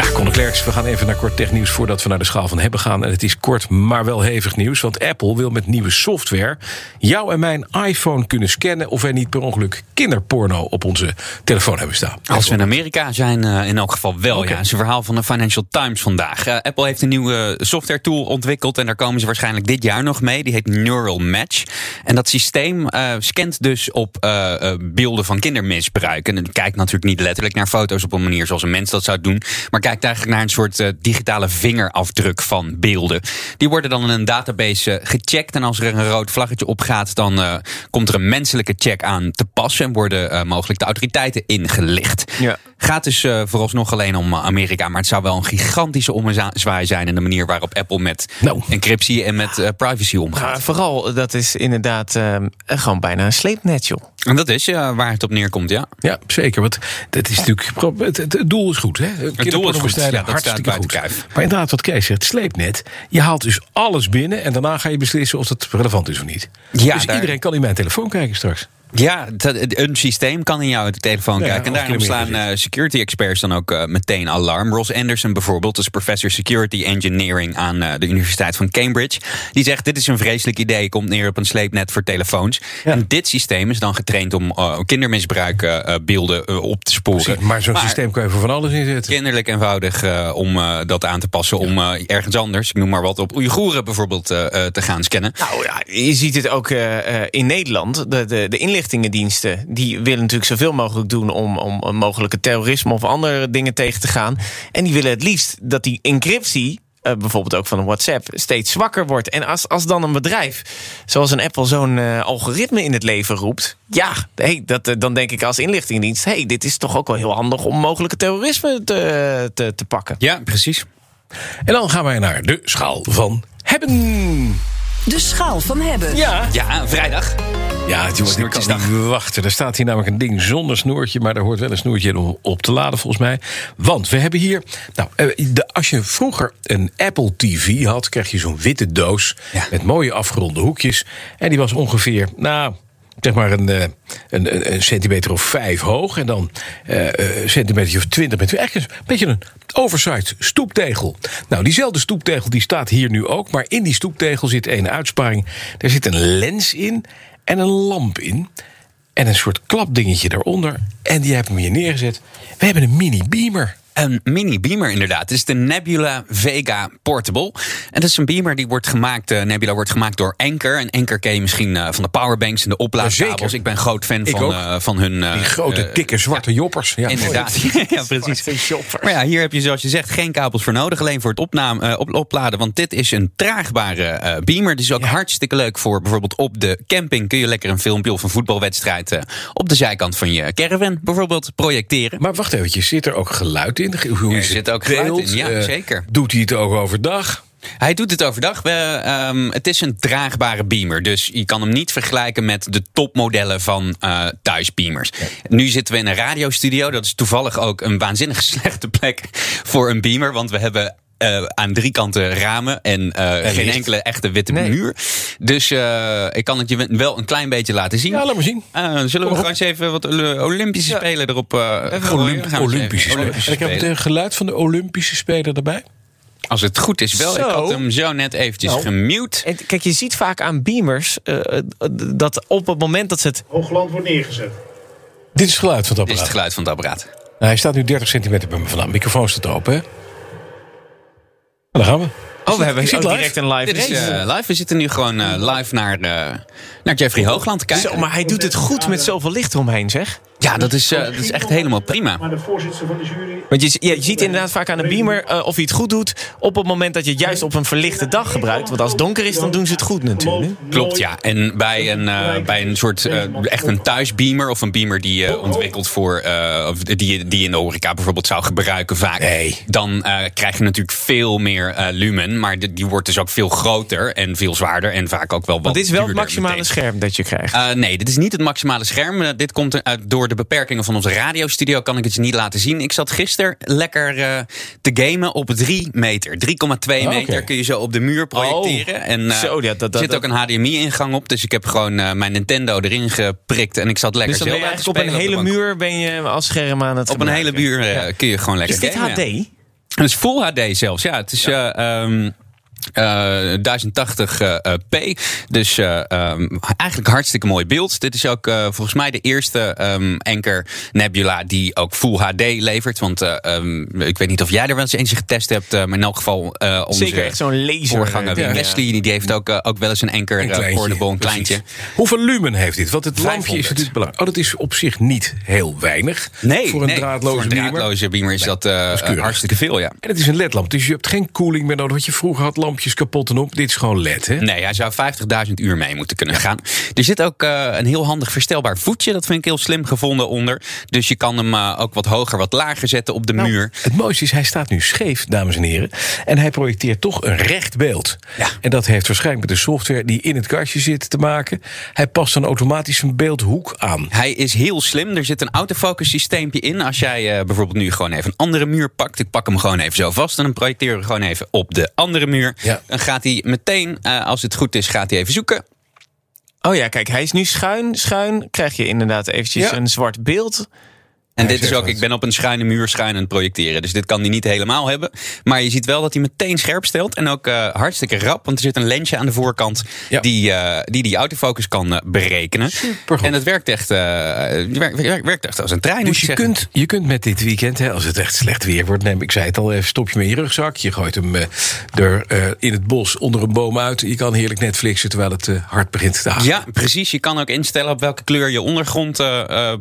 Ja, Conor Klerks, we gaan even naar kort technieuws voordat we naar de schaal van hebben gaan. En het is kort, maar wel hevig nieuws. Want Apple wil met nieuwe software jou en mijn iPhone kunnen scannen... of wij niet per ongeluk kinderporno op onze telefoon hebben staan. Als we in Amerika zijn, uh, in elk geval wel. Okay. Ja, het is een verhaal van de Financial Times vandaag. Uh, Apple heeft een nieuwe software tool ontwikkeld en daar komen ze waarschijnlijk dit jaar nog mee. Die heet Neural Match. En dat systeem uh, scant dus op beelden van kindermisbruik. En het kijkt natuurlijk niet letterlijk naar foto's op een manier zoals een mens dat zou doen. Maar kijkt eigenlijk naar een soort digitale vingerafdruk van beelden. Die worden dan in een database gecheckt. En als er een rood vlaggetje opgaat, dan komt er een menselijke check aan te passen. En worden mogelijk de autoriteiten ingelicht. Ja. Gaat dus uh, vooralsnog alleen om Amerika. Maar het zou wel een gigantische ommezwaai zijn in de manier waarop Apple met nou. encryptie en met uh, privacy omgaat. Ja, vooral, dat is inderdaad uh, gewoon bijna een sleepnet, joh. En dat is waar het op neerkomt, ja. Ja, zeker. Want dat is natuurlijk. Het, het, het doel is goed, hè? Het is goed. Ja, dat hartstikke goed. Maar inderdaad, wat Kees zegt, sleepnet. Je haalt dus alles binnen en daarna ga je beslissen of het relevant is of niet. Ja, dus daar... iedereen kan in mijn telefoon kijken straks. Ja, een systeem kan in jouw telefoon ja, kijken. En daarom slaan uh, security experts dan ook uh, meteen alarm. Ross Anderson bijvoorbeeld, is professor security engineering aan uh, de Universiteit van Cambridge. Die zegt: Dit is een vreselijk idee, komt neer op een sleepnet voor telefoons. Ja. En dit systeem is dan getraind om kindermisbruikbeelden op te sporen. Precies, maar zo'n systeem kan je voor van alles inzetten. Kinderlijk eenvoudig om dat aan te passen. Om ergens anders, ik noem maar wat, op Oeigoeren bijvoorbeeld te gaan scannen. Nou ja, je ziet het ook in Nederland. De, de, de inlichtingendiensten die willen natuurlijk zoveel mogelijk doen om, om mogelijke terrorisme of andere dingen tegen te gaan. En die willen het liefst dat die encryptie. Uh, bijvoorbeeld ook van een WhatsApp, steeds zwakker wordt. En als, als dan een bedrijf, zoals een Apple, zo'n uh, algoritme in het leven roept. Ja, hey, dat, uh, dan denk ik als inlichtingendienst: hey, dit is toch ook wel heel handig om mogelijke terrorisme te, te, te pakken. Ja, precies. En dan gaan wij naar de schaal van hebben. De schaal van hebben. Ja, ja vrijdag. Ja, jongen, ik kan niet wachten. Er staat hier namelijk een ding zonder snoertje... maar daar hoort wel een snoertje om op te laden, volgens mij. Want we hebben hier... Nou, de, als je vroeger een Apple TV had... kreeg je zo'n witte doos ja. met mooie afgeronde hoekjes. En die was ongeveer... nou zeg maar een, een, een, een, centimeter of vijf hoog. En dan uh, een centimeter of twintig met eigenlijk een beetje een oversized stoeptegel. Nou, diezelfde stoeptegel die staat hier nu ook. Maar in die stoeptegel zit een uitsparing. Daar zit een lens in en een lamp in. En een soort klapdingetje daaronder. En die hebben we hier neergezet. We hebben een mini beamer. Een mini beamer inderdaad. Het is de Nebula Vega Portable. En dat is een beamer die wordt gemaakt, uh, Nebula wordt gemaakt door Anker. En Anker ken je misschien uh, van de powerbanks en de oplaadkabels. Ik ben groot fan van, uh, van hun... die grote, dikke, zwarte joppers. Ja, inderdaad. ja, precies. Maar ja, hier heb je zoals je zegt geen kabels voor nodig. Alleen voor het opname, op, opladen. Want dit is een traagbare beamer. Die is ook hartstikke leuk voor bijvoorbeeld op de camping. Kun je lekker een filmpje of een voetbalwedstrijd op de zijkant van je caravan bijvoorbeeld projecteren. Maar wacht eventjes, zit er ook geluid in? Hoe er zit ook geluid in, ja, uh, zeker. Doet hij het ook overdag? Hij doet het overdag. We, um, het is een draagbare beamer. Dus je kan hem niet vergelijken met de topmodellen van uh, thuisbeamers. Ja. Nu zitten we in een radiostudio. Dat is toevallig ook een waanzinnig slechte plek voor een beamer. Want we hebben uh, aan drie kanten ramen en, uh, en geen licht. enkele echte witte nee. muur. Dus uh, ik kan het je wel een klein beetje laten zien. Ja, laat maar zien. zullen we gewoon eens even wat Olympische ja. Spelen erop... Olymp Olympische Spelen. En ik heb het geluid van de Olympische Spelen erbij. Als het goed is wel. Zo. Ik had hem zo net eventjes nou, gemute. En kijk, je ziet vaak aan beamers uh, dat op het moment dat ze het... Hoogland wordt neergezet. Dit is het geluid van het apparaat. Dit is het geluid van het apparaat. Nou, hij staat nu 30 centimeter bij me vandaan. De microfoon staat open, hè? Dan gaan we. Oh, we hebben ook direct een live Dit is uh, live. We zitten nu gewoon uh, live naar, uh, naar Jeffrey Hoogland te kijken. Zo, maar hij doet het goed met zoveel licht omheen, zeg. Ja, dat is, eh, dat is echt helemaal prima. Maar de voorzitter van de jury. Want je, ja, je ziet inderdaad vaak aan de beamer eh, of hij het goed doet... op het moment dat je het juist op een verlichte dag gebruikt. Want als het donker is, dan doen ze het goed natuurlijk. Klopt, ja. En bij een, eh, bij een soort eh, echt een thuisbeamer of een beamer die je ontwikkelt voor eh, of die, je- die je in de horeca bijvoorbeeld zou gebruiken vaak, Nee. dan eh, krijg je natuurlijk veel meer eh, lumen, maar die, die wordt dus ook veel groter en veel zwaarder en vaak ook wel wat Want dit is wel het maximale meteen. scherm dat je krijgt. Eh, nee, dit is niet het maximale scherm. Eh, dit komt uit door de beperkingen van onze radiostudio. Kan ik het je niet laten zien. Ik zat gisteren lekker eh, te gamen op 3 meter. 3,2 meter kun je zo op de muur projecteren. en eh, Zo, ja, dat- dat- er zit ook een HDMI-ingang op. Dus ik heb gewoon mijn Nintendo erin geprikt. En ik zat lekker dus dan ben je Zelda eigenlijk op een hele muur ben je als scherm aan het Op een hele muur kun je gewoon lekker Is dit gamen, ja. Het is Full HD zelfs, ja. Het is eh, ehm, eh, 1080p. Dus eh, ehm, eigenlijk hartstikke mooi beeld. Dit is ook eh, volgens mij de eerste ehm Anker Nebula die ook Full HD levert. Want eh, ehm, ik weet niet of jij er wel eens eentje getest hebt. eh, maar in elk geval eh onze Zeker, echt zo'n laser. voorganger Ja. Wesley. Die heeft ook, eh, ook wel eens een Anker Een eh, portable, een kleintje. Hoeveel lumen heeft dit? Want het lampje is 500. natuurlijk belangrijk. Oh, dat is op zich niet heel weinig. Nee, voor een nee, draadloze voor een draadloze beamer is dat, eh, is hartstikke veel, ja. En het is een ledlamp, dus je hebt geen koeling meer nodig. Wat je vroeger had, lampjes kapot en op. Dit is gewoon led, hè? Nee, hij zou 50.000 uur mee moeten kunnen gaan. Er zit ook eh, een heel handig verstelbaar voetje. Dat vind ik heel slim gevonden onder. Dus je kan hem eh, ook wat hoger, wat lager zetten op de Nou, muur. Het mooiste is, hij staat nu scheef, dames en heren. En hij projecteert toch een recht beeld. Ja. En dat heeft waarschijnlijk met de software die in het kastje zit te maken. Hij past dan automatisch een beeldhoek aan. Hij is heel slim. Er zit een autofocus systeempje in. Als jij eh, bijvoorbeeld nu gewoon even een andere muur pakt. Ik pak hem gewoon even zo vast. En dan projecteren we gewoon even op de andere muur. Ja. Dan gaat hij meteen, eh, als het goed is, gaat hij even zoeken. Oh ja, kijk, hij is nu schuin. Schuin krijg je inderdaad eventjes Ja. een zwart beeld. En dit is ook, ik ben op een schuine muur het projecteren. Dus dit kan hij niet helemaal hebben. Maar je ziet wel dat hij meteen scherp stelt. En ook eh, hartstikke rap. Want er zit een lensje aan de voorkant. Ja. Die, eh, die die autofocus kan eh, berekenen. Supergoed. En het werkt echt, werkt, echt als een trein. Dus je zeggen. kunt, je kunt met dit weekend, hè, als het echt slecht weer wordt, neem ik zei het al, even stop je met je rugzak. Je gooit hem er in het bos onder een boom uit. Je kan heerlijk Netflixen terwijl het hard begint te hagelen. Ja, precies. Je kan ook instellen op welke kleur je ondergrond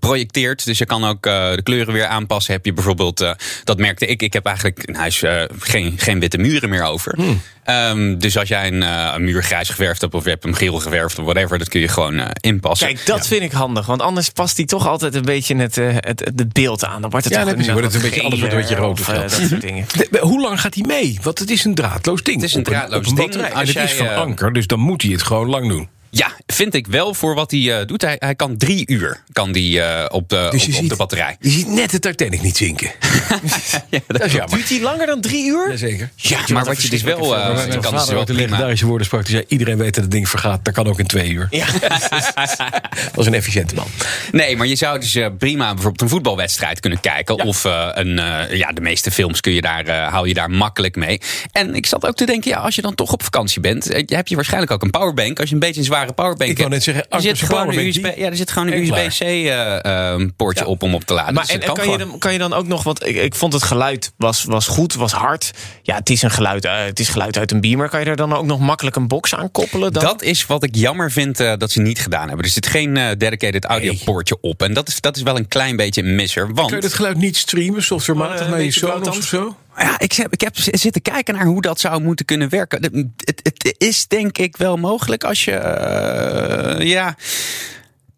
projecteert. Dus je kan ook de kleuren weer aanpassen. Heb je bijvoorbeeld, eh, dat merkte ik, ik heb eigenlijk in huis eh, geen, geen witte muren meer over. Ehm, dus als jij een, eh, een muur grijs geverfd hebt of je hebt hem geel geverfd of whatever, dat kun je gewoon eh, inpassen. Kijk, dat vind ik handig. Want anders past hij toch altijd een beetje het, eh, het, het, het beeld aan. Dan wordt het Ja, nog Wordt het een beetje anders, wordt een beetje rood of of, zo. eh, dat soort dingen. De- hoe lang gaat hij mee? Want het is een draadloos ding. Het is een draadloos op een ding. Als het is van eh, anker, dus dan moet hij het gewoon lang doen. Ja, vind ik wel voor wat hij eh, doet. Hij, hij kan drie uur kan die, eh, op, de, Dus op, op ziet- de batterij. Je ziet net de Titanic niet zinken. Ja, Dat is jammer. Duurt hij langer dan drie uur? Jazeker. Ja, maar wat je dus wel... eh, Mijn je kan vader de legendarische woorden sprak. Die zei, iedereen weet dat het ding vergaat. Dat kan ook in twee uur. Ja. Dat was een efficiënte man. Nee, maar je zou dus eh, prima bijvoorbeeld een voetbalwedstrijd kunnen kijken. Of eh, een, eh, ja, de meeste films kun je daar, eh, hou je daar makkelijk mee. En ik zat ook te denken, ja, als je dan toch op vakantie bent, heb je waarschijnlijk ook een powerbank. Als je een beetje een zware powerbank Ik wou hebt. net zeggen, er zit gewoon een powerbank, USB, die- ja, er zit gewoon een. USB-C-poortje Ja. op om op te laden. Maar Dus en, kan, je dan, kan je dan ook nog, want ik, ik vond het geluid was, was goed, was hard. Ja, het is een geluid, eh, het is geluid uit een beamer. Kan je er dan ook nog makkelijk een box aan koppelen? Dan? Dat is wat ik jammer vind eh, dat ze niet gedaan hebben. Er zit geen eh, dedicated audiopoortje op. En dat is, dat is wel een klein beetje een misser. Want Kun je het geluid niet streamen, softwarematig, naar je Sonos of zo? Ja, ik heb, ik heb zitten kijken naar hoe dat zou moeten kunnen werken. Het, het is denk ik wel mogelijk als je. ja.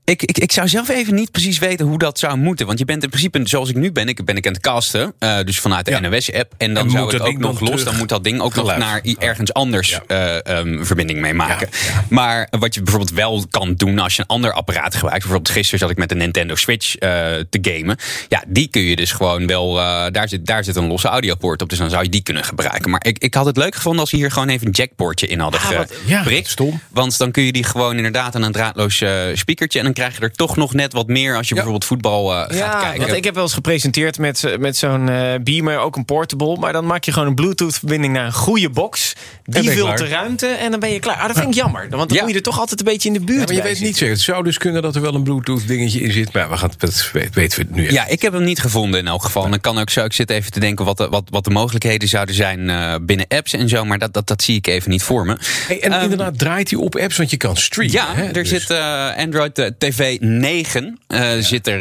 Ik, ik, ik zou zelf even niet precies weten hoe dat zou moeten. Want je bent in principe, zoals ik nu ben, ik ben ik aan het casten. eh, dus vanuit de Ja. NOS-app. En dan En zou moet het dat ook nog los. Dan moet dat ding ook geluid. nog naar ergens anders Ja. eh, ehm, verbinding mee maken. Ja, ja. Maar wat je bijvoorbeeld wel kan doen als je een ander apparaat gebruikt. Bijvoorbeeld gisteren zat ik met de Nintendo Switch eh, te gamen. Ja, die kun je dus gewoon wel. eh, daar, zit, daar zit een losse audiopoort op. Dus dan zou je die kunnen gebruiken. Maar ik, ik had het leuk gevonden als ze hier gewoon even een jackpoortje in hadden Ah, geprikt. stom. Want dan kun je die gewoon inderdaad aan een draadloos eh, speakertje. En krijg je er toch nog net wat meer als je bijvoorbeeld voetbal eh, gaat Ja, kijken. want ik heb wel eens gepresenteerd met, z- met zo'n eh, beamer, ook een portable. Maar dan maak je gewoon een Bluetooth-verbinding naar een goede box. Die vult klaar. de ruimte en dan ben je klaar. Ah, dat vind ik jammer, want dan Ja. moet je er toch altijd een beetje in de buurt Ja, maar je bij weet niet zeker. Het zou dus kunnen dat er wel een Bluetooth dingetje in zit. Maar ja, we gaan, dat weten we nu even. Ja, ik heb hem niet gevonden in elk geval. En dan kan ook zo, ik zit even te denken wat de, wat, wat de mogelijkheden zouden zijn eh, binnen apps en zo. Maar dat, dat, dat zie ik even niet voor me. Hey, en Ehm, inderdaad draait hij op apps, want je kan streamen. Ja, hè? er Dus- zit eh, Android eh, TV 9 uh, zit, er,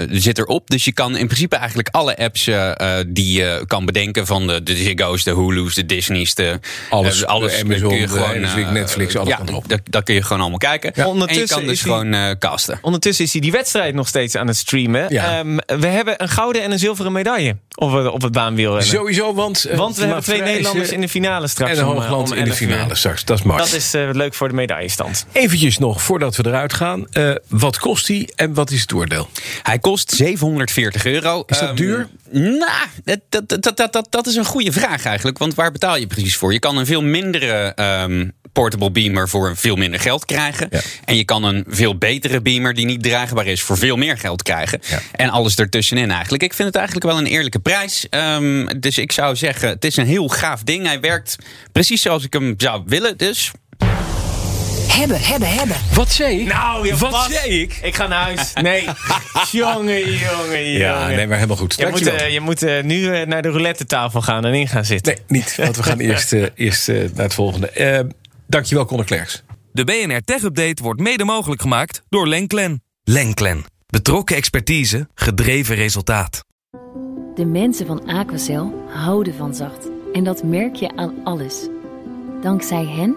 uh, zit erop. Dus je kan in principe eigenlijk alle apps uh, die je kan bedenken... van de, de Ziggo's, de Hulu's, de Disney's, de, alles, alles Amazon, kun je gewoon, Netflix, alles ja, erop. Dat, dat kun je gewoon allemaal kijken. Ja. En je Ondertussen kan dus die- gewoon casten. Ondertussen is hij die wedstrijd nog steeds aan het streamen. Ja. Ehm, we hebben een gouden en een zilveren medaille op, het- op het baanwielrennen. Sowieso, want... eh, Want we hebben twee Nederlanders eh, in de finale straks. En een om, eh, Hoogland om in de 11 uur. finale straks. Dat is Max. Dat is eh, leuk voor de medaillestand. Eventjes nog, voordat we eruit gaan. eh, wat kost die en wat is het oordeel? Hij kost 740 euro. Is dat Ehm, duur? Nou, dat, dat, dat, dat, dat, is een goede vraag eigenlijk. Want waar betaal je precies voor? Je kan een veel mindere ehm, portable beamer voor veel minder geld krijgen. Ja. En je kan een veel betere beamer die niet draagbaar is voor veel meer geld krijgen. Ja. En alles ertussenin eigenlijk. Ik vind het eigenlijk wel een eerlijke prijs. Ehm, dus ik zou zeggen, het is een heel gaaf ding. Hij werkt precies zoals ik hem zou willen. Dus Hebben, hebben, hebben. Wat zei ik? Nou, je Wat vast. zei ik? Ik ga naar huis. Nee. jongen, jongen, Ja, jongen. nee, maar helemaal goed. Je moet, eh, je moet eh, nu eh, naar de roulette tafel gaan en in gaan zitten. Nee, niet. Want we gaan eerst, eh, eerst eh, naar het volgende. Dankjewel, Conor Klerks. De BNR Tech Update wordt mede mogelijk gemaakt door Lenklen. Lenklen. Betrokken expertise, gedreven resultaat. De mensen van Aquacel houden van zacht. En dat merk je aan alles. Dankzij hen